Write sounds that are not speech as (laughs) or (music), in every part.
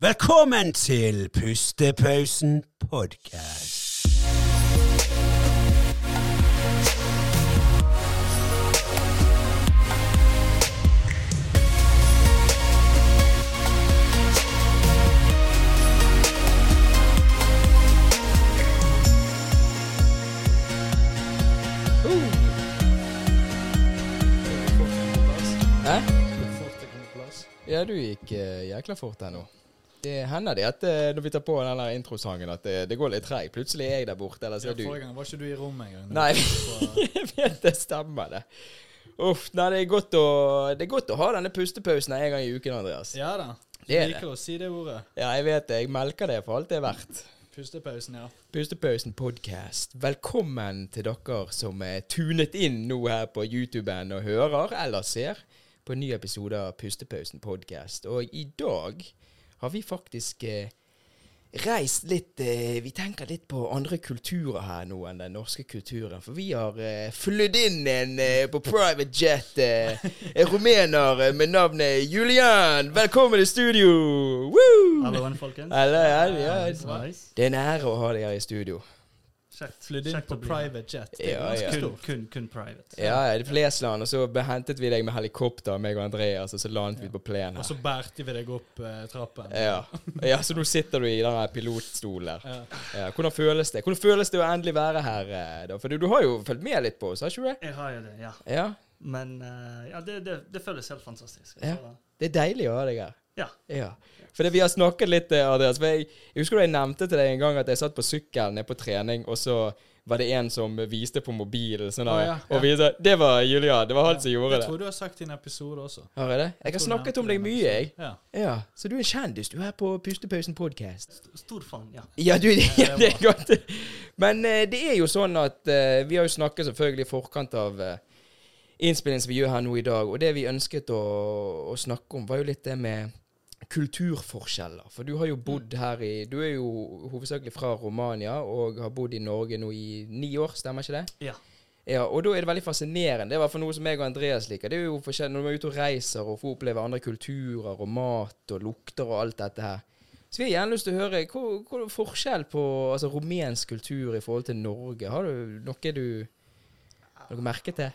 Velkommen til Pustepausen podkast. Hæ? Ja, du gikk eh, jækla fort her nå. Det hender det at eh, når vi tar på den der introsangen, at det, det går litt treigt. Plutselig er jeg der borte, eller så er du forrige gang var ikke du i rommet engang. Nei, (laughs) jeg vet det stemmer, det. Uff, nei, det er, godt å, det er godt å ha denne pustepausen en gang i uken, Andreas. ja da. Du Det er liker å si det ordet. Ja, jeg vet det. Jeg melker det for alt det er verdt. Pustepausen, ja. Pustepausen podcast. Velkommen til dere som er tunet inn nå her på YouTuben og hører eller ser på en ny episode av Pustepausen podcast. Og i dag har vi faktisk eh, reist litt eh, Vi tenker litt på andre kulturer her nå enn den norske kulturen. For vi har eh, flydd inn en eh, på private jet eh, en rumener eh, med navnet Julian. Velkommen i studio! Woo! Halloen, folkens. Hello, ja, ja, Nice. det er en ære å ha deg her i studio. Kjekt. Flydd inn på private jet. Det er Ja, ganske ja. Kun, stort. kun, kun private. Ja, ja, det Flesland, og så hentet vi deg med helikopter, meg og Andreas, og så landet vi på plenen Og så bærte vi deg opp uh, trappen. Ja. ja, så nå sitter du i den pilotstolen der. Ja. Ja, hvordan føles det Hvordan føles det å endelig være her, eh, da? For du, du har jo fulgt med litt på oss, har ikke du det? Jeg har jo det, ja. Ja. Men uh, ja, det, det, det føles helt fantastisk. Ja. Det er deilig å ha deg her. Ja. ja. For det, vi har snakket litt, eh, Andreas. Jeg, jeg husker jeg nevnte til deg en gang at jeg satt på sykkel nede på trening, og så var det en som viste på mobilen. Sånn Å, ja, ja, Og ja. vi sa Det var Julian. Det var han som gjorde det. Jeg tror du har sagt i en episode også. Har jeg det? Jeg har snakket om deg det mye, jeg. Ja. Ja, Så du er kjendis, du er på Pustepausen podcast. Stor fan, ja. Ja, du, (laughs) det ja, det er godt. Men uh, det er jo sånn at uh, vi har jo snakket selvfølgelig i forkant av uh, innspillingen som vi gjør her nå i dag, og det vi ønsket å, å snakke om, var jo litt det med kulturforskjeller. For du har jo bodd her i Du er jo hovedsakelig fra Romania og har bodd i Norge nå i ni år, stemmer ikke det? Ja. Ja, og da er det veldig fascinerende. Det er i hvert fall noe som jeg og Andreas liker. Det er jo forskjell når man er ute og reiser og får oppleve andre kulturer og mat og lukter og alt dette her. Så vi har gjerne lyst til å høre hva, hva er forskjell på altså, rumensk kultur i forhold til Norge. Har du noe du har noe merke til?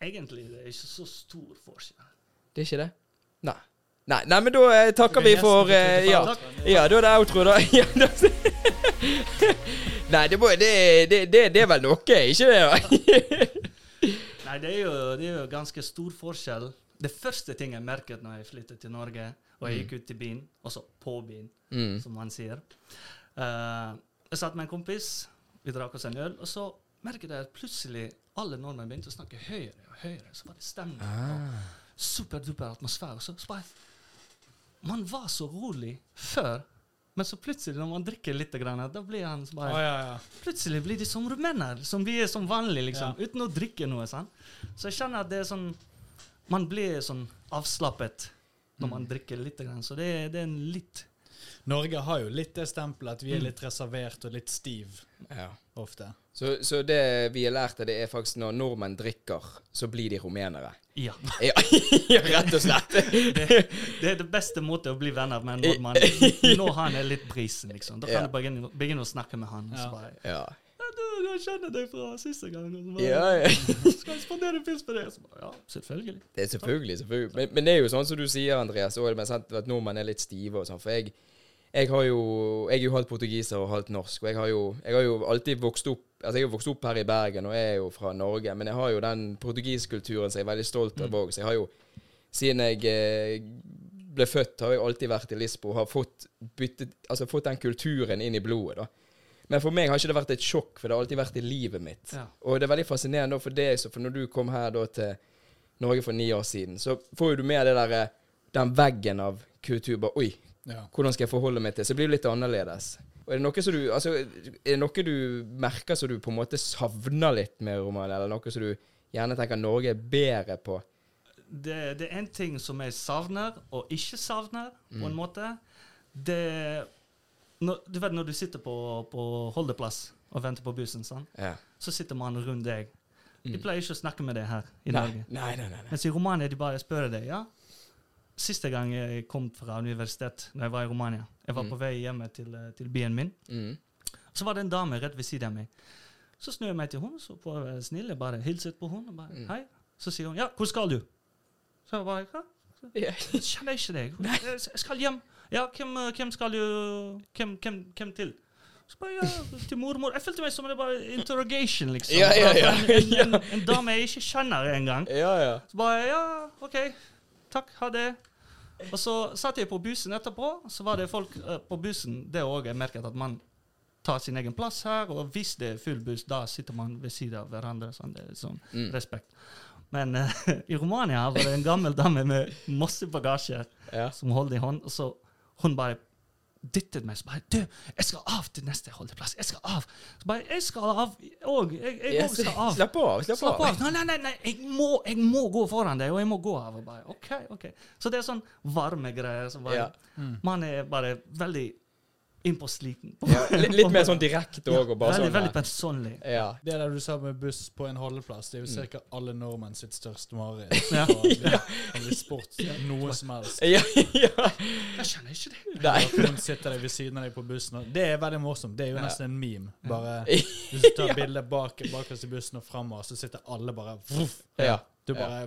Egentlig det er ikke så stor forskjell. Det er ikke det? Nei. Nei, nei men da eh, takker vi for eh, ja. Ja, da er det outro, da. (laughs) Ja, da. nei, det, må, det, det, det, det er vel noe, ikke det? da? (laughs) Nei, det er, jo, det er jo ganske stor forskjell. Det første ting jeg merket når jeg flyttet til Norge, og jeg gikk ut i byen, altså på byen, mm. som man sier uh, Jeg satt med en kompis, vi drakk oss en øl, og så merket jeg plutselig alle nordmenn begynte å snakke høyere og høyere. Så var det stemning. og Ah. superduper atmosfære. Så, så bare Man var så rolig før, men så plutselig, når man drikker litt, grann, da blir han så bare ja, ja. Plutselig blir de som rumenere, som vi er som vanlig, liksom, uten å drikke noe. sant? Så jeg kjenner at det er sånn Man blir sånn avslappet når man drikker litt. Grann. Så det det er en litt Norge har jo litt det stempelet at vi er litt reservert og litt stiv Ja. ofte. Så, så det vi har lært, det er faktisk når nordmenn drikker, så blir de rumenere. Ja. (laughs) Ja, rett og slett. (laughs) Det, det er det beste måte å bli venner med en nordmann. (laughs) Når han er litt brisen, liksom. Da kan Ja. du begynne, begynne å snakke med han. Ja. bare Ja. du, 'Jeg kjenner deg fra siste gang.' Bare, Ja, ja. 'Skal jeg spandere en pils på det?' Bare, ja, selvfølgelig. Det er selvfølgelig, selvfølgelig. Men, men det er jo sånn som du sier, Andreas, også, at nordmenn er litt stive og sånn. For jeg, jeg har jo Jeg er jo halvt portugiser og halvt norsk, og jeg har jo, jeg har jo alltid vokst opp Altså, jeg har vokst opp her i Bergen, og er jo fra Norge, men jeg har jo den portugiskulturen som jeg er veldig stolt av òg. Så jeg har jo Siden jeg eh, ble født, har jeg alltid vært i Lisboa og har fått, byttet, altså fått den kulturen inn i blodet. da. Men for meg har ikke det vært et sjokk, for det har alltid vært i livet mitt. Ja. Og det er veldig fascinerende for deg, så for når du kom her da til Norge for ni år siden, så får jo du med det der, eh, den veggen av kultur. Bare, Oi, Ja. hvordan skal jeg forholde meg til? Så det blir det litt annerledes. Og er det noe som du, altså, er det noe du merker som du på en måte savner litt med romanen, eller noe som du gjerne tenker Norge er bedre på? Det, det er en ting som jeg savner, og ikke savner, på en måte. Det når, Du vet når du sitter på, på holdeplass og venter på bussen? Ja. så sitter man rundt deg. De Mm. pleier ikke å snakke med deg her i Nei, Norge. nei, nei, nei, nei. Mens i Romania de bare spør deg ja, siste gang jeg kom fra universitet, da jeg var i Romania. Jeg var Mm. på vei hjemme til, eh, til byen min. Mm. Så var det en dame rett ved siden av meg. Så snur jeg meg til henne, så på være snill, jeg bare hilset på henne. og Bare, Mm. Hei. Så sier hun ja, hvor skal du? Så jeg bare hva? Ja. Jeg kjenner ikke deg. (laughs) Jeg skal hjem. Ja, hvem, eh, hvem skal du Hvem, hvem, hvem til? Så bare, ja, til mormor. Jeg følte meg som det var interrogation, liksom. Ja, ja, ja, En, en, en, (laughs) en dame jeg ikke kjenner engang. ja, ja. Så bare ja, OK. Takk, ha det. Og så satt jeg på bussen etterpå, så var det folk uh, på bussen. Det òg jeg merket at man tar sin egen plass her, og hvis det er full buss, da sitter man ved siden av hverandre. Sånn, det er sånn Mm. respekt. Men uh, (laughs) i Romania var det en gammel dame med masse bagasje ja. som holdt i hånd, og så hun bare dyttet meg så bare 'Du, jeg skal av til neste holdeplass. Jeg skal av.' Så bare 'Jeg skal av òg. Jeg, jeg også skal av.' Slapp av. Slapp, Slapp av. Nei, nei, nei, nei. Jeg, må, jeg må gå foran deg, og jeg må gå av. Og bare, ok, ok. Så det er sånn varme greier. Som bare, Ja. Man er bare veldig innpå sliten. Ja, litt, litt (laughs) mer sånn direkte òg. og bare veldig, sånn, veldig personlig. ja. Det der du sa med buss på en holdeplass, det er jo ca. alle nordmenn sitt største mareritt. (laughs) Ja. Og Det kan bli sport noe som helst. Ja, ja. Jeg skjønner ikke det. Nei. Noen sitter deg ved siden av deg på bussen. Og det er veldig morsomt. Det er jo Ja. nesten en meme. Bare (laughs) Hvis du tar bilde bak, bakerst i bussen og framover, så sitter alle bare vuff. Ja. Du bare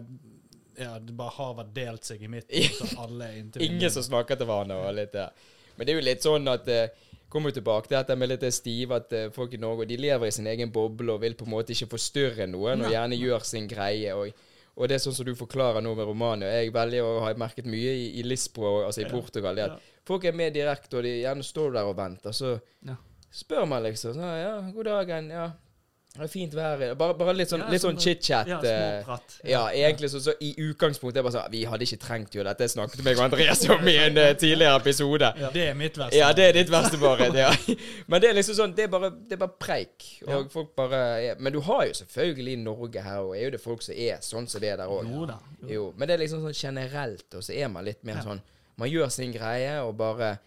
Ja, det bare har delt seg i midten, så alle er inntil Ingen som snakker til hverandre. Og litt, ja. Men det er jo litt sånn at eh, Kommer jo tilbake til dette med litt stiv, at eh, folk i Norge de lever i sin egen boble og vil på en måte ikke forstyrre noen, og gjerne gjør sin greie. og og det er sånn som du forklarer nå med Romania. Jeg velger å ha merket mye i, i Lisboa, altså i Portugal. Det at Folk er med direkte, og de gjerne står der og venter. Så spør man liksom. Så, ja, 'God dagen.' Ja, det er fint vær. Bare, bare litt sånn, Ja, sånn sånn- chit-chat. Ja, eh, småprat. ja, egentlig så, så i utgangspunktet er bare sånn Vi hadde ikke trengt jo dette, snakket meg og Andreas om i en eh, tidligere episode. Ja. Det er mitt verste. Ja, det er ditt verste Marit. Ja. (laughs) Men det er liksom sånn Det er bare, det er bare preik. Og Ja. folk bare er, Men du har jo selvfølgelig Norge her, og er jo det folk som er sånn som det er der òg. Jo da. Jo. Men det er liksom sånn generelt, og så er man litt mer Ja. sånn Man gjør sin greie, og bare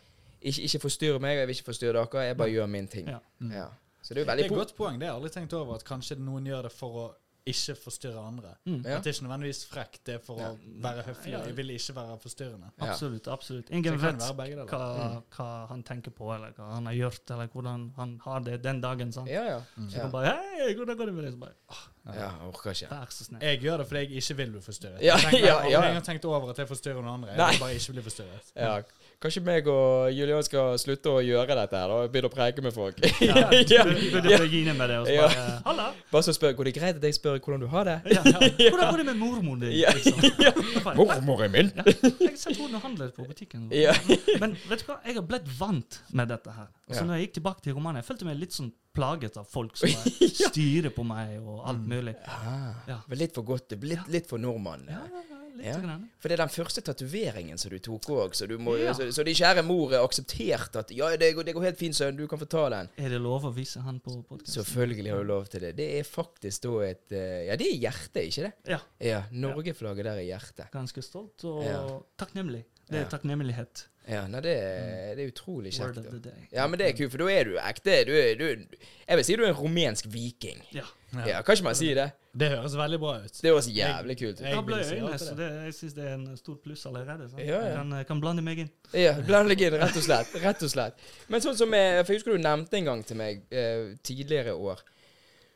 Ikke, ikke forstyrr meg, og jeg vil ikke forstyrre dere. Jeg bare gjør min ting. Ja. Ja. Så det er jo Det er et godt poeng. Det har jeg aldri tenkt over. At kanskje noen gjør det for å ikke forstyrre andre. Mm. Ja. At det er ikke nødvendigvis frekt, det er for Ja. å være høflig. Ja. Jeg vil ikke være forstyrrende. Absolutt. absolutt. Ingen vet begge deler. hva, hva han tenker på, eller hva han har gjort, eller hvordan han har det den dagen. sant? Ja, ja. Så ja. kan bare 'Hei, hvordan går det med deg?' Så bare ja jeg orker ikke. Vær så snill. Jeg gjør det fordi jeg ikke vil bli forstyrret. Ja, jeg tenker, ja, jeg har ja. tenkt over at jeg forstyrrer noen andre. Jeg vil bare ikke bli forstyrret. Ja, Kanskje meg og Julian skal slutte å gjøre dette her og begynne å preike med folk. Ja, (laughs) ja. Med det og så bare 'Halla!' Bare så spør, Går det greit at jeg spør hvordan du har det? Ja, ja. (laughs) Hvordan går det med mormoren din? Ja. Liksom? (laughs) Ja. Mormoren min! Ja, jeg har sett henne handle på butikken. Ja. Men vet du hva, jeg har blitt vant med dette her. Altså, Ja. når jeg gikk tilbake til Romania, jeg følte meg litt sånn plaget av folk som styrer på meg og alt mulig. Ja, Ja. litt for godt. det blir Litt, litt for nordmann. Ja, ja, ja, litt Ja. grann. For det er den første tatoveringen som du tok òg, så, du Ja. så, så de kjære mor aksepterte akseptert at Ja, det går, det går helt fint, sønn, du kan få ta den. Er det lov å vise han på podkasten? Selvfølgelig har du lov til det. Det er faktisk da et eh, Ja, det er hjertet, ikke det? Ja. Ja. Norgeflagget der er hjertet. Ganske stolt og Ja. takknemlig. Det er Ja. takknemlighet. Ja, nei, det er, det er utrolig kjekt. Ja, men det er kult, for da er du ekte. Du du, jeg vil si du er en romensk viking. Ja. Ja, Kan ikke man si det? Det høres veldig bra ut. Det høres jævlig kult ut. Jeg Jeg jeg, øyne, det så det, jeg syns det er en stor pluss allerede. sant? Ja, ja. Jeg kan, kan blande meg inn. Ja, blande deg inn, rett og slett. Rett og slett. Men sånn som jeg, for jeg husker du nevnte en gang til meg eh, tidligere i år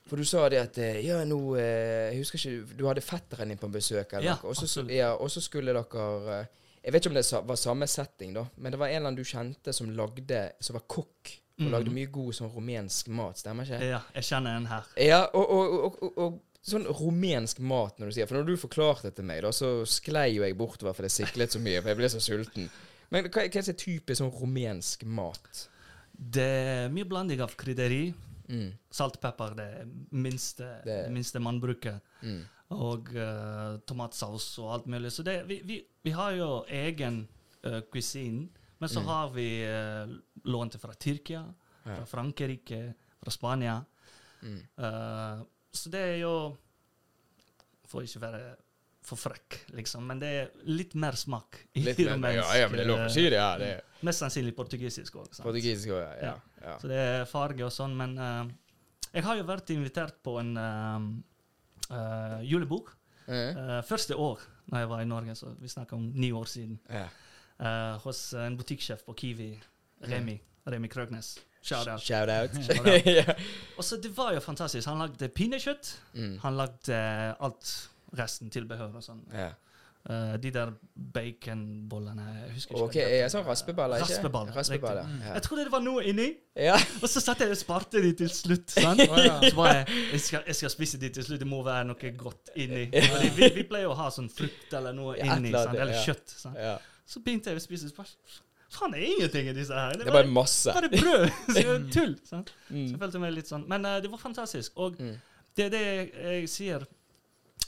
For du sa det at eh, Ja, nå eh, Jeg husker ikke Du hadde fetteren din på besøk, eller Ja, noe, og absolutt. ja, og så skulle dere eh, Jeg vet ikke om det var samme setting, da, men det var en eller annen du kjente som lagde Som var kokk. Og Mhm. lagde mye god sånn rumensk mat, stemmer ikke? Ja, jeg kjenner en her. Ja, og, og, og, og, og sånn rumensk mat, når du sier For når du forklarte det til meg, da, så sklei jo jeg bortover for det siklet så mye, for jeg ble så sulten. Men hva, hva er det typisk sånn rumensk mat? Det er mye blanding av krydderi. Mm, Salt, pepper, det minste, Det- det minste man bruker. mm, Og uh, tomatsaus og alt mulig. Så det, vi, vi, vi har jo egen uh, cuisine, men så Mm. har vi uh, lånte fra Tyrkia, Ja. fra Frankrike, fra Spania. mm. Eh, så det er jo Får ikke være for frekk, liksom, men det er litt mer smak i Litt mer, ja, ja, men det er lov å si det. Ja, det er eh, Mest sannsynlig portugisisk òg. portugisisk òg, ja. ja. Så det er farge og sånn, men uh, jeg har jo vært invitert på en uh, uh, julebok. Eh, første år når jeg var i Norge, så vi snakker om ni år siden. Ja. Hos en butikksjef på Kiwi, Remi. Remi Krøgnes. Shout out. Shout out. (laughs) Shout (laughs) out. ja. Og så Det var jo fantastisk. Han lagde pinnekjøtt. Mm. Han lagde alt resten, tilbehør og sånn. ja. Uh, de der baconbollene Jeg husker ikke. Okay, hva de sånn raspeballer, ikke? Raspeballer, Raspeballer. Ja. Jeg trodde det var noe inni, ja. og så satt jeg og sparte de til slutt. (laughs) sant? Ja. Så bare jeg skal, jeg skal spise de til slutt. Det må være noe godt inni. Fordi vi, vi pleier å ha sånn frukt eller noe inni. Sant? Eller kjøtt. Sant? Så begynte jeg å spise. bare, Faen, det er ingenting i disse her. Det er bare masse. bare brød. (laughs) Så er tull. Sant? Så Mm. jeg følte meg litt sånn. Men uh, det var fantastisk. Og Mm. det er det jeg, jeg sier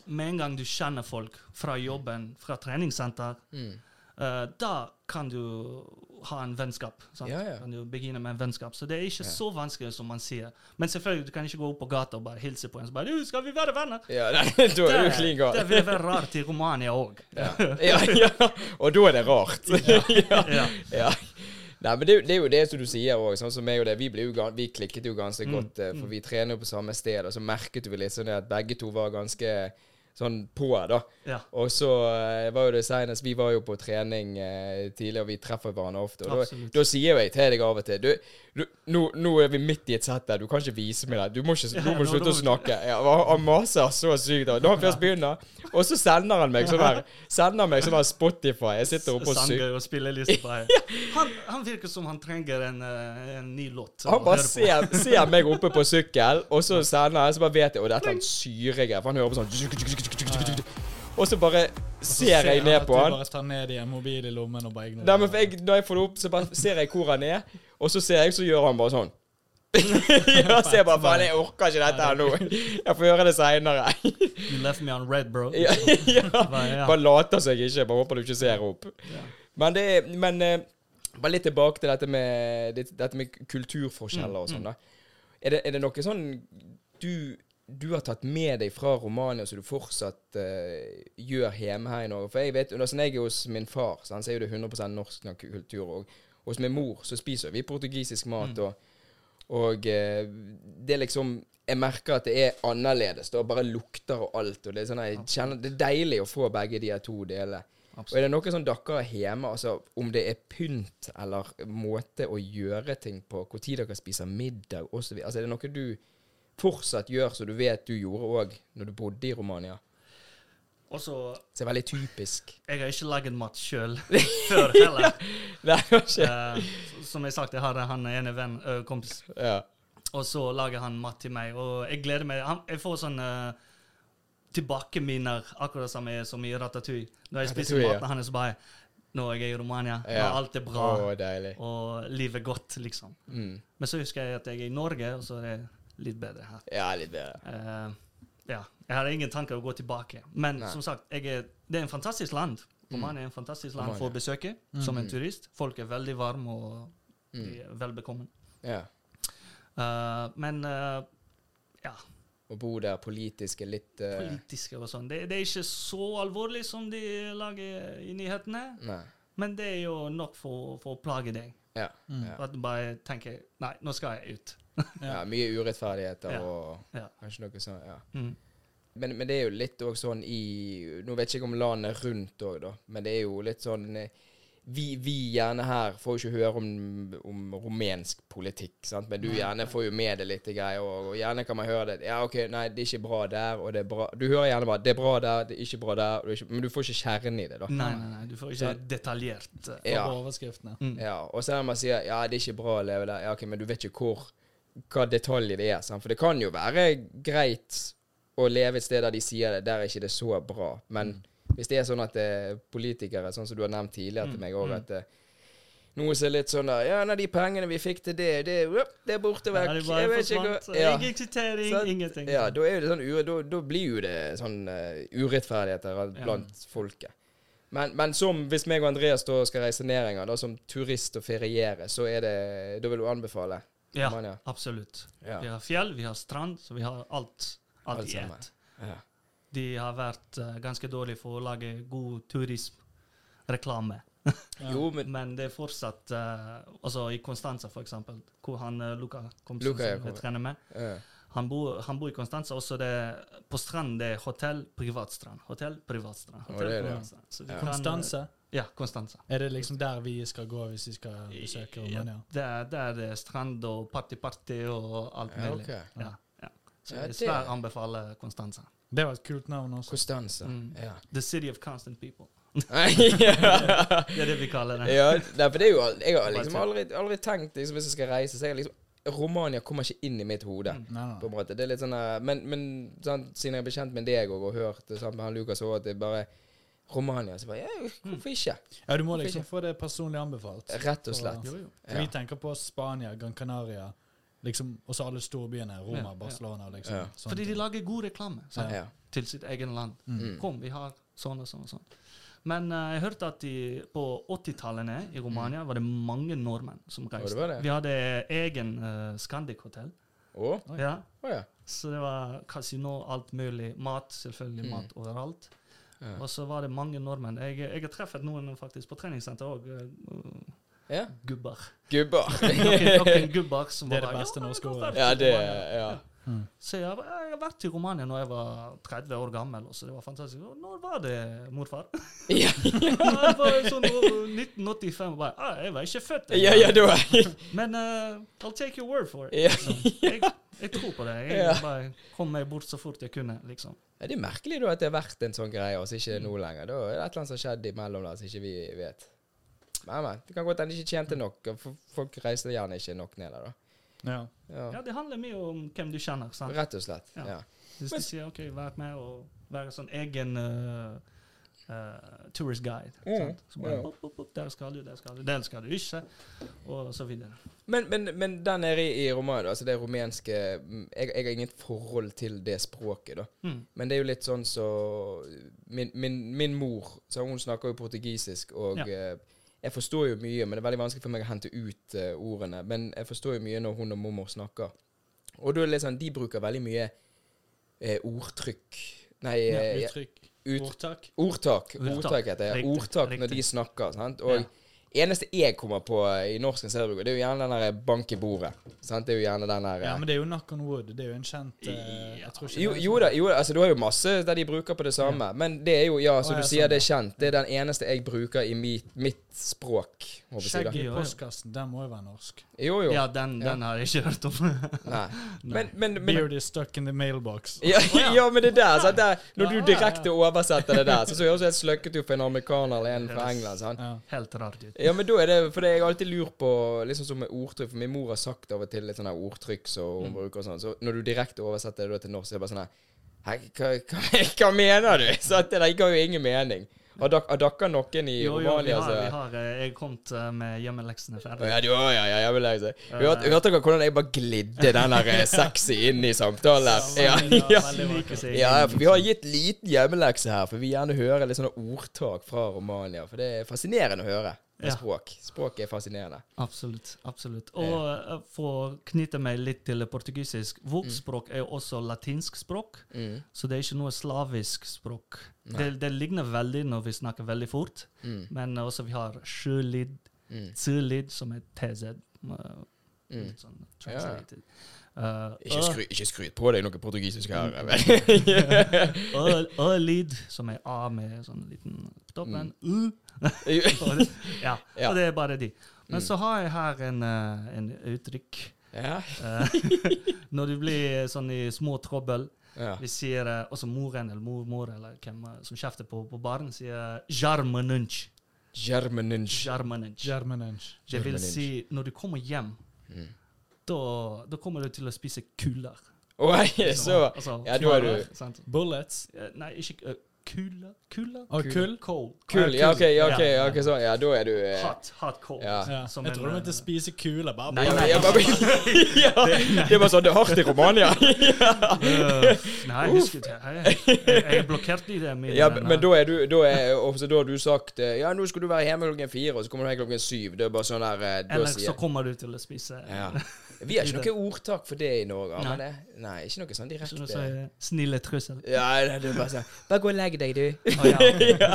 med en gang du kjenner folk fra jobben, fra treningssenter, Mm. Eh, da kan du ha en vennskap. Ja, ja. Kan du begynne med en vennskap. Så det er ikke Ja. så vanskelig som man sier. Men selvfølgelig, du kan ikke gå opp på gata og bare hilse på en og bare du, 'Skal vi være venner?' Ja, nei, (laughs) da er du klin gal. det vil være rart i Romania òg. (laughs) Ja. Og da er det rart. ja. (laughs) Nei, men det, det er jo det som du sier òg. Sånn som meg og det. Vi, jo, vi klikket jo ganske Mm. godt, eh, for vi trener jo på samme sted. Og så merket vi litt sånn at begge to var ganske sånn på, da. ja. Og så eh, var jo det senest Vi var jo på trening eh, tidligere, og vi treffer hverandre ofte. Og da, da sier jo jeg til deg av og til du, du, nå, nå er vi midt i et sett der, du kan ikke vise meg det. Du må ikke, Ja, du må nå- slutte å snakke. Ja, han maser så sykt. da. Når han først begynner, og så sender han meg sånn her Sender meg sånn her Spotify. Jeg sitter oppe og synger. Og spilleliste på. (laughs) Han, han virker som han trenger en, eh, en ny låt. Han bare ser, ser meg oppe på sykkel, og så sender han, så bare vet jeg Og dette er en syrige for han hører på sånn Og så bare ser jeg ned på han. du bare tar ned i en mobil i lommen og bare ignorerer Nei, men for jeg, når jeg får det opp, så bare ser jeg hvor han er, og så ser jeg, så gjør han bare sånn. (laughs) ja, så jeg bare faen, jeg orker ikke dette her nå. Jeg får gjøre det seinere. You left me on red, bro. ja, ja. Bare, later seg ikke. Bare håper du ikke ser opp. Men det er Men eh, bare litt tilbake til dette med, dette med kulturforskjeller og Mm, sånn. da. Er det, er det noe sånn du, du har tatt med deg fra Romania som du fortsatt uh, gjør hjemme her i Norge? For jeg vet, Når jeg er hos min far, så han sier jo det 100 norsk kultur. Og hos min mor så spiser vi portugisisk mat. Mm. og og uh, det er liksom Jeg merker at det er annerledes. Det bare lukter og alt. Og det, er sånn, jeg kjenner, det er deilig å få begge de to delene. Og er det noe sånn dere har hjemme, altså om det er pynt eller måte å gjøre ting på, når dere spiser middag osv. Altså, er det noe du fortsatt gjør som du vet du gjorde òg når du bodde i Romania? Og så Så det er veldig typisk. Jeg har ikke laget mat sjøl (laughs) før heller. (laughs) Nei, kanskje. Eh, som jeg sagt, jeg har han ene venn, ø, kompis, Ja. og så lager han mat til meg. Og jeg gleder meg. Han, jeg får sånn uh, tilbakeminner, akkurat som, jeg, som i Ratatouille. Når jeg spiser Ratatouille, ja. maten hans, bare Nå er jeg i Romania, Ja. og alt er bra, deilig. og livet er godt, liksom. Mm. Men så husker jeg at jeg er i Norge, og så er det litt bedre her. Ja, litt bedre. Uh, ja. Jeg har ingen tanker å gå tilbake. Men Nei. som sagt, jeg er, det er en fantastisk land. Romania er en fantastisk land for å besøke Mm. som en turist. Folk er veldig varme og Mm. de er velbekomme. Ja. Uh, men uh, ja, Å bo der politisk er litt uh... politiske og sånn. Det, det er ikke så alvorlig som de lager i nyhetene. Nei. Men det er jo nok for, for å plage deg. Ja. Mm. At du bare tenker Nei, nå skal jeg ut. Ja. Mye urettferdigheter og kanskje noe sånt. Ja. Mm. Men, men det er jo litt òg sånn i Nå vet jeg ikke om landet rundt òg, da, men det er jo litt sånn eh, vi, vi gjerne her får jo ikke høre om, om rumensk politikk, sant? men du gjerne får jo med det litt greier. Og, og gjerne kan man høre det. Ja, OK, nei, det er ikke bra der, og det er bra Du hører gjerne bare det er bra der, det er ikke bra der, det er ikke, men du får ikke kjernen i det, da. Nei, nei, nei, du får ikke detaljert. eh, Ja. Overskriftene. Mm. Ja, og så når man sier ja, det er ikke bra å leve der, ja, ok, men du vet ikke hvor hva detaljer det er. Sant? For det kan jo være greit å leve et sted der de sier det, der er ikke det så bra. Men hvis det er sånn at er politikere, sånn som du har nevnt tidligere til meg òg, mm. at det, noe som er litt sånn der Ja, nei, de pengene vi fikk til det, det, det er borte Ja, vekk. bare Jeg vet ikke hva ja. Ingen kvittering, ingenting. Ja, da, er det sånn, da, da blir jo det sånn uh, urettferdigheter Ja. blant folket. Men, men som hvis meg og Andreas da skal reise ned en gang, da, som turist og feriere, så er det Da vil du anbefale? Ja, absolutt. Ja. Vi har fjell, vi har strand, så vi har alt. Alt, Alt i ett. Ja. De har vært uh, ganske dårlige for å lage god turismreklame. (laughs) Jo, men Men det er fortsatt uh, Altså i Konstanza, for eksempel, hvor han uh, Luca, kompisen Luca, som jeg trener med, ja. Han bor, han bor i Konstanza, også det, på stranden det er hotell, privatstrand. Hotell, privatstrand. Hotell, privatstrand. Så Ja. kan, Konstanse. Ja, Konstanza. Er det liksom der vi skal gå hvis vi skal besøke Romania? Det er, det er det strand og party-party og alt Ja, mulig. ok. Ja, ja. Så jeg det- svært anbefaler Konstanza. Det var et kult navn også. Konstanza, Mm. Ja. The city of constant people. (laughs) ja. Det er det vi kaller det. ja, nei, for det er jo Jeg har liksom aldri, aldri tenkt liksom, Hvis jeg skal reise, så er jeg liksom Romania kommer ikke inn i mitt hode. Mm. På en måte. Det er litt sånn eh, Men, men sånn, siden jeg er bekjent med deg og, og hørt det samme med han Lukas òg, at det bare Romania, så bare ja, Hvorfor ikke? Ja, du må Hvorfor liksom ikke? få det personlig anbefalt. Rett og slett. Jo, jo. Ja. Vi tenker på Spania, Gran Canaria, liksom og så alle storbyene. Roma, Ja. Barcelona, liksom. Ja. sånne Fordi de lager god reklame sånn, Ja. til sitt egen land. Mm. Kom, vi har sånn og sånn og sånn. Men uh, jeg hørte at de, på 80-tallene i Romania var det mange nordmenn som reiste. Det det? Vi hadde egen uh, Scandic-hotell. Oh. Ja. Oh, ja. Så det var kasino, alt mulig. Mat, selvfølgelig Mm. mat overalt. Ja. Og så var det mange nordmenn. Jeg, jeg har truffet noen faktisk på treningssenter òg. ja. gubber. Gubber. (laughs) Noen, noen gubber som Det er var det beste «Ja, norske ordet. ja, det er, Ja. Mm. Så jeg, har- jeg har vært i Romania når jeg var 30 år gammel. Så det var fantastisk. Og Når var det, morfar? (laughs) Ja, (laughs) Ja, det var sånn år 1985. Bare, ah, jeg var ikke født ja, ja, da Men uh, I'll take your word for it. Ja. Liksom. Jeg, jeg tror på det. Jeg Ja. bare kom meg bort så fort jeg kunne. liksom. Ja, Det er merkelig da at det har vært en sånn greie, og så ikke nå lenger. Da er det et eller annet som har skjedd imellom der som ikke vi vet. Men, men. Det kan godt hende de ikke tjente nok. Folk reiste gjerne ikke nok ned der, da. Ja. Ja. Ja, Det handler mye om hvem du kjenner. sant? Rett og slett. Ja. Ja. Hvis du de sier OK, vær med og være sånn egen uh, uh, tourist guide. Mm, bare, ja. opp, opp, opp, Der skal du, der skal du, der skal du ikke, og så videre. Men, men, men der nede i, i Romania, altså det rumenske mm, jeg, jeg har inget forhold til det språket, da. Mm. Men det er jo litt sånn så Min, min, min mor så hun snakker jo portugisisk, og Ja. eh, jeg forstår jo mye, men det er veldig vanskelig for meg å hente ut uh, ordene. Men jeg forstår jo mye når hun og mormor snakker. Og da er det litt sånn, de bruker veldig mye uh, ordtrykk Nei, Ja, Uttrykk. Ut, Ordtak. ordtak. Ordtak. Heter det. Ordtak når de snakker. Sant? Og Ja. Eneste jeg kommer på i norsk seriebruker, det er jo gjerne den der bank i bordet. Sant? Det er jo gjerne den der Ja, eh, men det er jo Knock on Wood. Det er jo en kjent uh, Jeg tror ikke jo, jo da, jo da, altså du har jo masse der de bruker på det samme. Men det er jo, ja, som du sier, sånn, det er kjent. Det er den eneste jeg bruker i mitt, mitt språk. Skjegget jeg, Skjegg i Ja, ja. postkassen, den må jo være norsk. Jo, jo. Ja, den, Ja. har jeg ikke hørt om. (laughs) Nei. Men, men, men Beard is stuck in the mailbox. (laughs) ja, ja, men det der, sant? der Når du Ja, ja, direkte oversetter det der, så, så høres det helt sløkket ut for en amerikaner eller en fra England. sant? Ja. Helt rart ut. Ja, men da er det For jeg har alltid lurt på liksom som med ordtrykk For min mor har sagt av og til litt sånne ordtrykk som hun bruker og sånn. Så når du direkte oversetter det til norsk, så er det bare sånn her hva, hva, (laughs) hva mener du? Så det der ga jo ingen mening. Har dere noen i Jo, jo, vi Romania har, vi har eh, Jeg kom eh, med hjemmeleksene ferdig. ja, å, ja, ja, vil lese. Hørte, hørte dere hvordan jeg bare glidde den der eh, sexy inn i samtalen? Ja, ja. Ja, for vi har gitt liten hjemmelekse her, for vi gjerne hører litt sånne ordtak fra Romania. For det er fascinerende å høre med Ja. språk. Språk er fascinerende. Absolutt. absolutt. Og eh, for å knytte meg litt til portugisisk Vårt språk er jo også latinsk språk, Mm. så det er ikke noe slavisk språk. Det, det ligner veldig når vi snakker veldig fort, Mm. men også vi har sjølyd, Mm. som er TZ. eh, Mm. Sånn Ja, ja. Eh, Ikke, skry, ikke skryt på deg noe portugisisk her. (laughs) ø- Ø-lyd, som er A med sånn liten dobbel toppen. U. (laughs) ja, Ja. og det er bare de. Men Mm. så har jeg her en, eh, en uttrykk. ja. Eh, (laughs) når du blir sånn i små trøbbel ja. Vi sier også moren eller mormor eller hvem som kjefter på, på barn, sier 'jarmenunch'. Jarmenunch. Jarmenunch. Det vil si, når du kommer hjem, Mm. Da, da kommer du til å spise kuler. Oi, så Altså, Ja, da er du sant? Bullets. Eh, Nei, ikke uh, kuler. Kuler? Og kull. Coal. Kul. Ja, OK, ja, ok, Ja. okay, ok, sånn. Ja, da er du eh, Hot, hot coal. Ja. Ja. Jeg tror du eh, mente spise kuler. Bare Nei, ja, nei. ja, (laughs) det bare sånn Det er hardt i Romania. (laughs) uh, nei, husk det. Jeg, jeg, jeg er blokkert i det. Mine Ja, men da er du Da, er, også, da har du sagt eh, Ja, nå skal du være hjemme klokken fire, og så kommer du hjem klokken syv. Det er bare sånn der eh, Eller så kommer du til å spise Ja. (laughs) Vi har ikke noe ordtak for det i Norge. Nei. Det, nei, ikke noe sånn noe direkte så snille trussel. Ja, nei, det er bare sier Bare gå og legg deg, du. Oh, (laughs) ja. ja.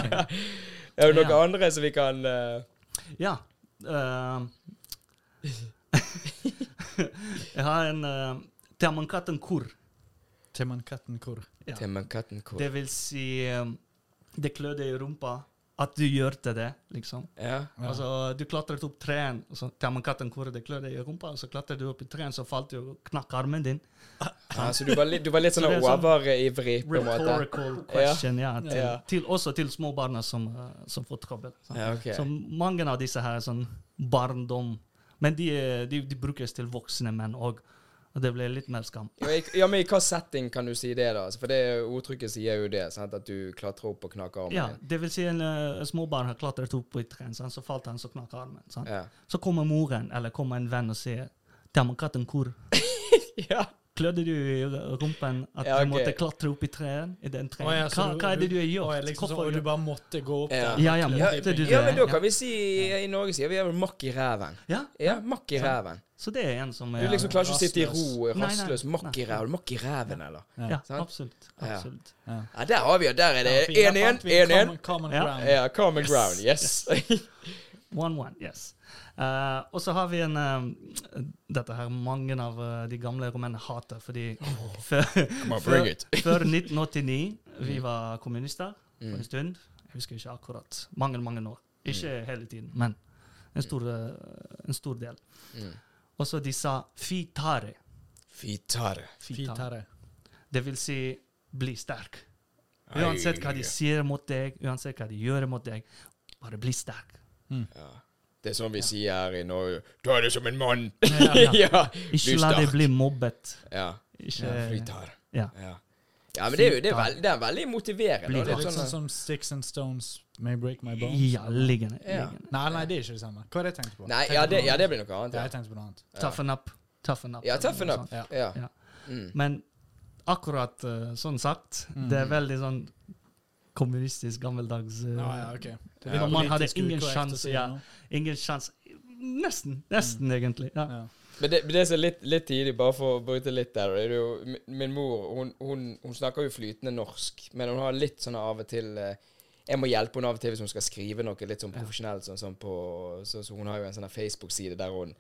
Er det noen Ja. andre som vi kan uh... Ja. Uh, (laughs) jeg har en uh, Temankatten kur. Temankatten hvor? Ja. Temankatten Manhattan Det vil si um, Det klødde i rumpa. At du gjorde det, liksom. Ja. Ja. Altså, du klatret opp treen, og så katten kurdet det deg i rumpa, og så klatret du opp i treen, så falt du og knakk armen din. Ja, så du var litt, du var litt sånn Så sånn overivrig, på en måte? Rhetorical question, ja. til, Ja. Til, også til små barna som, uh, som får trøbbel. Så. Ja, ok. Så mange av disse her er sånn barndom. Men de, er- de, de brukes til voksne menn òg. Og det blir litt mer skam. Ja, men i hva setting kan du si det, da? Altså, For det ordtrykket sier jo det, sant? at du klatrer opp og knakker armen. Ja, det vil si en uh, småbarn har klatret opp på et tre, så falt han, så knakk armen. Sant? Ja. Så kommer moren eller kommer en venn og sier 'Demokraten hvor (laughs) ja. Klødde du i rumpen at Ja, du måtte klatre opp i treet? I den treen? Ja, hva, du- hva er det du har gjort? ja, liksom Hvorfor og du bare måtte gå opp Ja. der? Ja, ja, måtte du det? ja, men da kan vi si I Norge sier vi er vel makk i ræven. Ja, Ja, makk i ræven. så det er en som er Du liksom klarer ikke å sitte i ro, rastløs, makk i ræven. Makk i ræven, eller? Ja, absolutt. Ja. absolutt. Ja. Ja, der har vi det. Der er det Ja, fint. Der 1-1. fant 1-1. common- Common ground. Ja, common ground. Yes. (laughs) One-one, yes. Uh, og så har vi en eh, Dette her mange av uh, de gamle romene hater, fordi før, Come on, før, før 1989 vi var kommunister for Mm. en stund. Jeg husker ikke akkurat. Mange, mange år. Ikke hele tiden, men en stor, eh, en stor del. Mm. Og så de sa fitare. Fitare. Fitare. Det vil si bli sterk. Uansett hva de sier mot deg, uansett hva de gjør mot deg, bare bli sterk. Ja. Det er sånn vi sier her i Norge. Ta det som en mann! Ja, ja. ja. (laughs) Ikke la deg bli mobbet. Ja. Ikke, Flytar. ja. Ja. ja, men det er jo det er veldig, det er veldig motiverende. Blir Det er litt sånn sånn, som Sticks and Stones may break my bones. Ja, liggende. Ja. Nei, nei, det er ikke det samme. Hva er det jeg tenkte på? nei, Tenkte ja det, ja, det blir noe annet. Ja, jeg tenkte på noe annet. Toughen up. Toughen up. ja toughen up. Ja. Ja. Mm. Men akkurat uh, sånn sagt, Mm. det er veldig sånn kommunistisk, gammeldags uh, Ja, ja, ok. Det Ja. Man hadde ingen sjanse, ja. Ingen sjanse. Nesten. Nesten, egentlig. Ja. Ja. Men det, men det som er litt, litt tidlig, bare for å bryte litt der det er jo, min, min mor hun, hun, hun snakker jo flytende norsk, men hun har litt sånn av og til eh, Jeg må hjelpe henne av og til hvis hun skal skrive noe litt sånn profesjonelt. Sånn, sånn på, så, så hun har jo en sånn Facebook-side der hun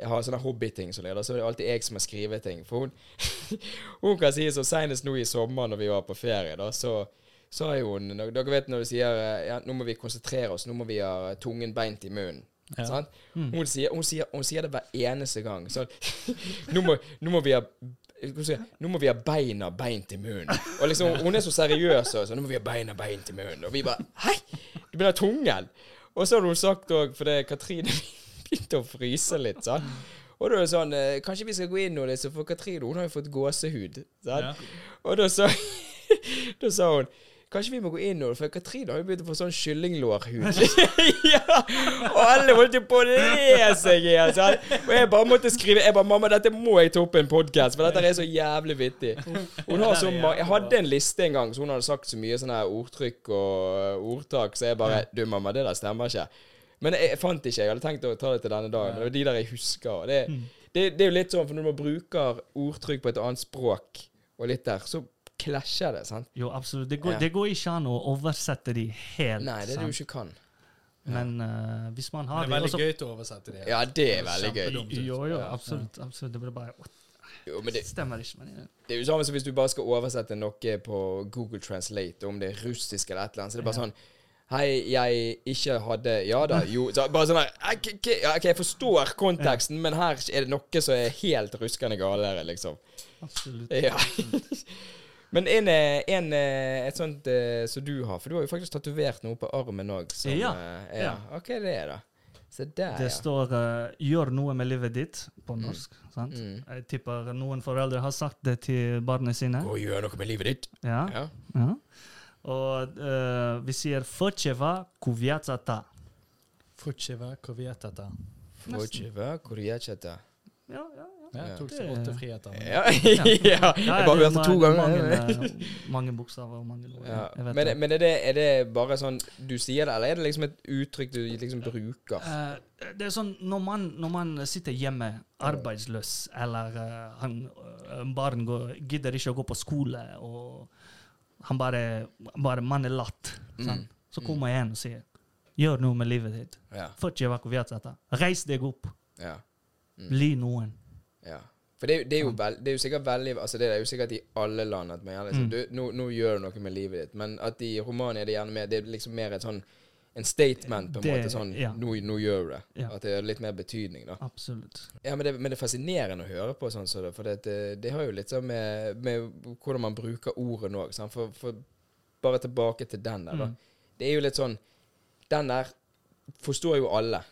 jeg har sånne hobbyting som leder, så er det alltid jeg som har skrevet ting. For hun, (laughs) hun kan si så senest nå i sommer når vi var på ferie, da, så sa jo hun Dere vet når du sier eh, ja, nå må vi konsentrere oss, nå må vi ha tungen beint i munnen. Ja. Sant? Mm. Hun, sier, hun, sier, hun sier det hver eneste gang. Sånn (laughs) nå, må, nå må vi ha Nå må vi ha beina beint i munnen. Og liksom, Hun er så seriøs. Og så, nå må vi ha beina beint i munnen. Og vi bare Hei! Du begynner tungen? Og så hadde hun sagt òg, fordi Katrine (laughs) begynte å fryse litt. sånn. Og da er det sånn eh, Kanskje vi skal gå inn nå, liksom, for Katrine hun har jo fått gåsehud. Sånn. Ja. Og da sa (laughs) hun Kanskje vi må gå inn nå, for Katrine har jo begynt å få sånn kyllinglårhud. (laughs) (laughs) ja! Og alle holdt jo på å le seg i hjel. Og jeg bare måtte skrive Jeg bare 'Mamma, dette må jeg ta opp i en podkast, for dette er så jævlig vittig'. Hun har så ma Jeg hadde en liste en gang, så hun hadde sagt så mye sånne ordtrykk og øh, ordtak, så jeg bare 'Du, mamma, det der stemmer ikke'. Men jeg, jeg fant ikke. Jeg hadde tenkt å ta det til denne dagen. Det var de der jeg husker. Det, det, det er jo litt sånn, for når man bruker ordtrykk på et annet språk, og litt der, så klasjer det, sant? Jo, absolutt. Det går, Ja. det går ikke an å oversette de helt. Nei, det er det du ikke kan. Men uh, hvis man har Det er de veldig også- gøy til å oversette det. Ja, det er veldig gøy. Jo, jo, absolutt. absolutt. Det blir bare? Jo, men det, Stemmer ikke. Men ja. det er jo samme som hvis du bare skal oversette noe på Google Translate, om det er russisk eller et eller annet. Så det er bare sånn Hei, jeg ikke hadde Ja da, jo så Bare sånn her «Ok, ok, ja, ok, jeg forstår konteksten, men her er det noe som er helt ruskende galere, liksom. absolutt. Ja. (laughs) Men en, eh, en, eh, et sånt eh, som du har, for du har jo faktisk tatovert noe på armen òg. Ja. ja. Ja. Hva er det, da? Se der, Det ja. står uh, 'gjør noe med livet ditt' på Mm. norsk. sant? Mm. Jeg tipper noen foreldre har sagt det til barna sine. Gå og gjør noe med livet ditt. Ja, Ja. ja. Og uh, vi sier 'fødseva kuviatsata'. De gjør ikke dette. Ja, ja, ja. jeg tok seg Det- åtte friheter. Ja. (laughs) Ja, ja. Jeg bare hørte to er ganger. Mange, eh, mange bokstaver og mange ord. Ja. Men, det. men er, det, er det bare sånn du sier det, eller er det liksom et uttrykk du liksom bruker? Eh, det er sånn når man, når man sitter hjemme arbeidsløs, eller eh, han, barn går, gidder ikke å gå på skole, og han bare, bare man er latt. Mm. så kommer jeg igjen og sier gjør noe med livet ditt. Ja. Dette. Reis deg opp. Ja. Mm. Bli noen. Ja. For det, det, er jo vel, det er jo sikkert veldig Altså det er jo sikkert i alle land at man gjerne liksom, Mm. nå, nå gjør du noe med livet ditt. Men at i Romania er det gjerne mer Det er liksom mer et sånn en statement, på en Det- måte. Sånn ja. nå, nå gjør du det. Ja. At det har litt mer betydning, da. Absolutt. Ja, men det, men det er fascinerende å høre på, sånn, så det, for det, det, har jo litt sånn med, med hvordan man bruker ordet nå. For, for bare tilbake til den der, da. Mm. Det er jo litt sånn Den der forstår jo alle.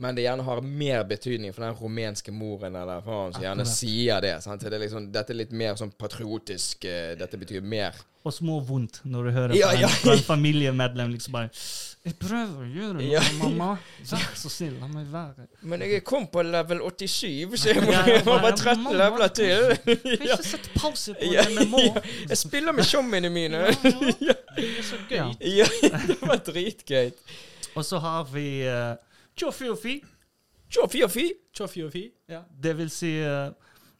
Men det gjerne har mer betydning for den rumenske moren eller faen som gjerne sier det. Sant? Det er liksom, dette er litt mer sånn patriotisk. Uh, Dette betyr mer Og små vondt når du hører Ja, fra, en, ja. fra en familiemedlem liksom bare 'Jeg prøver å gjøre noe, Ja. mamma. Vær (laughs) så snill, la meg være.' Men jeg kom på level 87, så (laughs) jeg må, jeg må bare, bare 13 leveler til. Jeg ikke (laughs) sette pause på Ja, MMO? ja. Jeg spiller med tjommiene mine. Det er så gøy. Ja, det var dritgøy. Og så har vi uh, Tjoffi-offi. fi. fy og fi. Tjoffi og fi. Ja. Det vil si uh,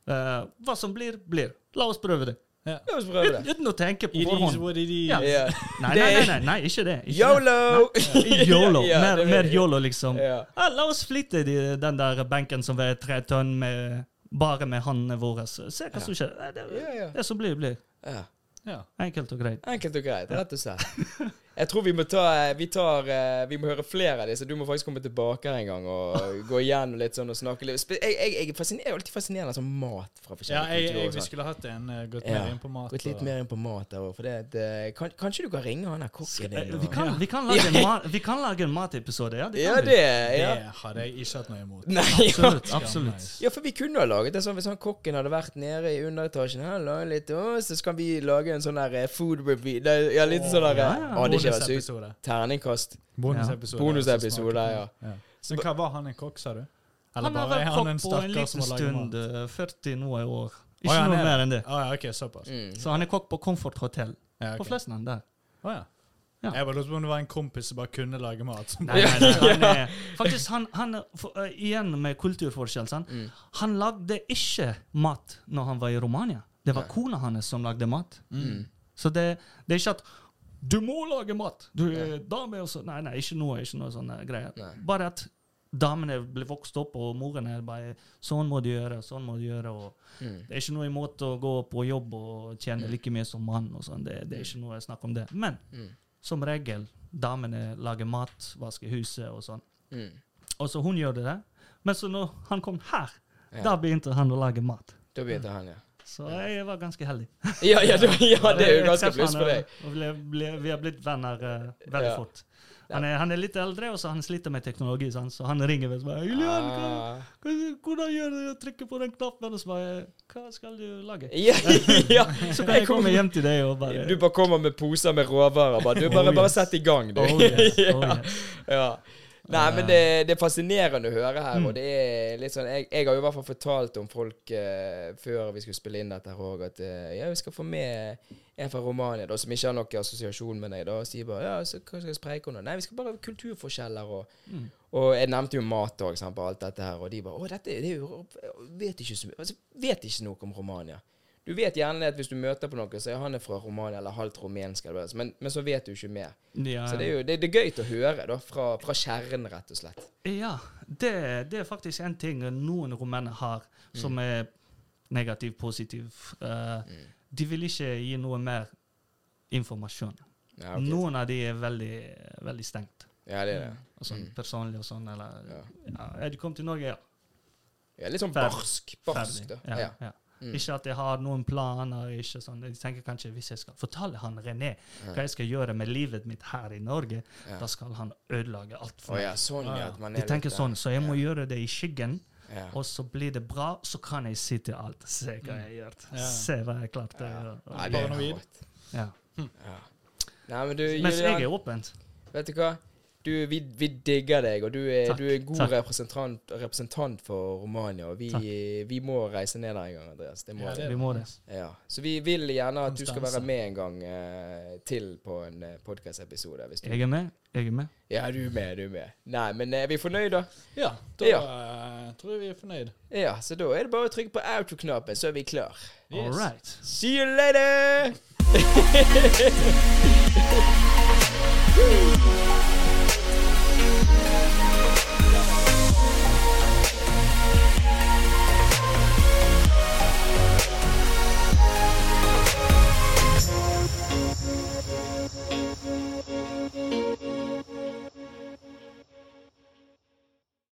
uh, Hva som blir, blir. La oss prøve det. Ja. La oss prøve det. uten å tenke på It is forhånd. what it is. Ja. Yeah. Nei, nei, nei, nei, nei, ikke det. Ikke Yolo! Det. (laughs) Yolo. Ja, mer, det- mer yolo, liksom. Ja. La oss flytte de, den der benken som veier tre tonn, med, bare med hendene våre. Se hva som skjer. Det, Det, det som blir, blir. ja. Ja. Enkelt og greit. Enkelt og greit, rett og slett. (laughs) Jeg tror vi må ta Vi, tar, eh, vi må høre flere av disse. Du må faktisk komme tilbake her en gang og (laughs) gå igjennom litt sånn og snakke litt. Jeg, jeg, jeg, er fasciner- jeg er alltid fascinerende av sånn mat fra Ja, forskjellige jeg, jeg, kulturer. Jeg, vi sånn. skulle hatt en uh, gått Ja, mer inn på mat. Gått litt og- mer inn på mat der òg. For det, det kan, Kanskje du kan ringe han der kokken din? Eh, Vi kan, vi kan, lage, en (laughs) mat, vi kan lage en matepisode, ja. Det Ja, det ja. Det hadde jeg ikke hatt noe imot. Nei, ja. Absolutt. absolutt. ja, for vi kunne ha laget det sånn hvis han kokken hadde vært nede i underetasjen her, laget litt, å, så skal vi lage en sånn der eh, food review. Ja, litt sånn der Ja, eh, ja. Vært sykt. Terningkast. Bonusepisode. Bonusepisode, ja. ja. Så hva var han en kokk, sa du? Eller Han har bare er han en på stakkar som har stund. mat? eh, 40 nå i år. Ikke ja, noe er mer enn det. Oh, ja, ok, såpass. Mm. Så han er kokk på Comfort Hotel. Ja, På ok. Flesland der. Oh, ja. Ja. Jeg bare lurte på om det var en kompis som bare kunne lage mat. Nei, (laughs) nei, nei, han (laughs) er, faktisk, han, han er- for, uh, Igjen med kulturforskjell. sant? Mm. Han lagde ikke mat når han var i Romania. Det var Nei. kona hans som lagde mat. Mm. Så det, det er ikke at du må lage mat! Du er dame og Nei, nei, ikke noe, ikke noe sånne greier. Nei. Bare at damene blir vokst opp, og moren er bare Sånn må du gjøre, sånn må du gjøre. Mm. Det er ikke noe imot å gå på jobb og tjene like mye som mann. sånn. Det, det er ikke noe snakk om det. Men Mm. som regel, damene lager mat, vasker huset og sånn. Mm. Og så hun gjør det der. Men så når han kom her, Ja. da begynte han å lage mat. Da begynte han, ja. Så jeg var ganske heldig. (laughs) Ja, ja, det, ja, (laughs) det er jo ganske pluss han, for deg. ble, vi har blitt venner uh, veldig Ja. fort. Han er, han er litt eldre, og så han sliter med teknologi, sant? så han ringer og bare 'Julian, hva, Ah. hvordan gjør du å trykke på den knappen?' Og så bare 'Hva skal du lage?' (laughs) Ja, ja. Så kan jeg komme hjem til deg og bare Du bare kommer med poser med råvarer. Bare, du bare, Oh, bare yes. sett i gang, du. Oh, yes. Oh, yes. ja. Nei, men det, det er fascinerende å høre her. Mm. Og det er litt sånn Jeg, jeg har jo i hvert fall fortalt om folk uh, før vi skulle spille inn dette her òg, at uh, ja, vi skal få med en fra Romania da, som ikke har noen assosiasjon med deg. da, Og sier bare ja, så hva skal vi spreke om? Nei, vi skal bare ha kulturforskjeller og Mm. Og jeg nevnte jo mat og alt dette her. Og de bare Å, dette det er jo Vet ikke så. Altså, vet ikke noe om Romania. Du vet gjerne at hvis du møter på noe, så er han fra Romania eller halvt rumensk, men, men så vet du ikke mer. Ja, Så det er jo det, det er gøy å høre, da, fra, fra kjernen, rett og slett. Ja, det, det er faktisk en ting noen rumenere har som er negativ, positiv. Uh, Mm. De vil ikke gi noe mer informasjon. Ja, okay. Noen av de er veldig, veldig stengt. ja det er det. Og sånn Mm. personlig og sånn. Eller Ja. ja, Er du kommet til Norge? Ja. Ja, litt sånn barsk. Barsk, da. Ferdig. Ja, Ja. ja. Mm. Ikke at jeg har noen planer. ikke sånn. Jeg tenker kanskje Hvis jeg skal fortelle han René hva jeg skal gjøre med livet mitt her i Norge, Ja. da skal han ødelage alt for Å Oh, ja, sånn, ja. At man De er tenker litt, sånn, så jeg må gjøre det i skyggen. Ja. Og så blir det bra, så kan jeg si til alt. Se hva jeg har gjort. Ja. Se hva jeg klarte. å Ja. gjøre. Paranoid. Ja. Nei, men du, Mens jeg er åpent. vet du hva? Du, vi, vi digger deg, og du er, du er en god representant, representant for Romania. Og vi, vi må reise ned der en gang, Andreas. Det må Ja, det- Vi må det. Ja. Så vi vil gjerne at du skal være med en gang eh, til på en eh, podkast-episode. Jeg er med. Jeg er med. Ja, du er med, du er med. Nei, men er vi fornøyd, da? Ja, da Ja. eh, tror jeg vi er fornøyd. Ja, så da er det bare å trykke på outro-knappen, så er vi klar. Yes. All right. See you later! (laughs)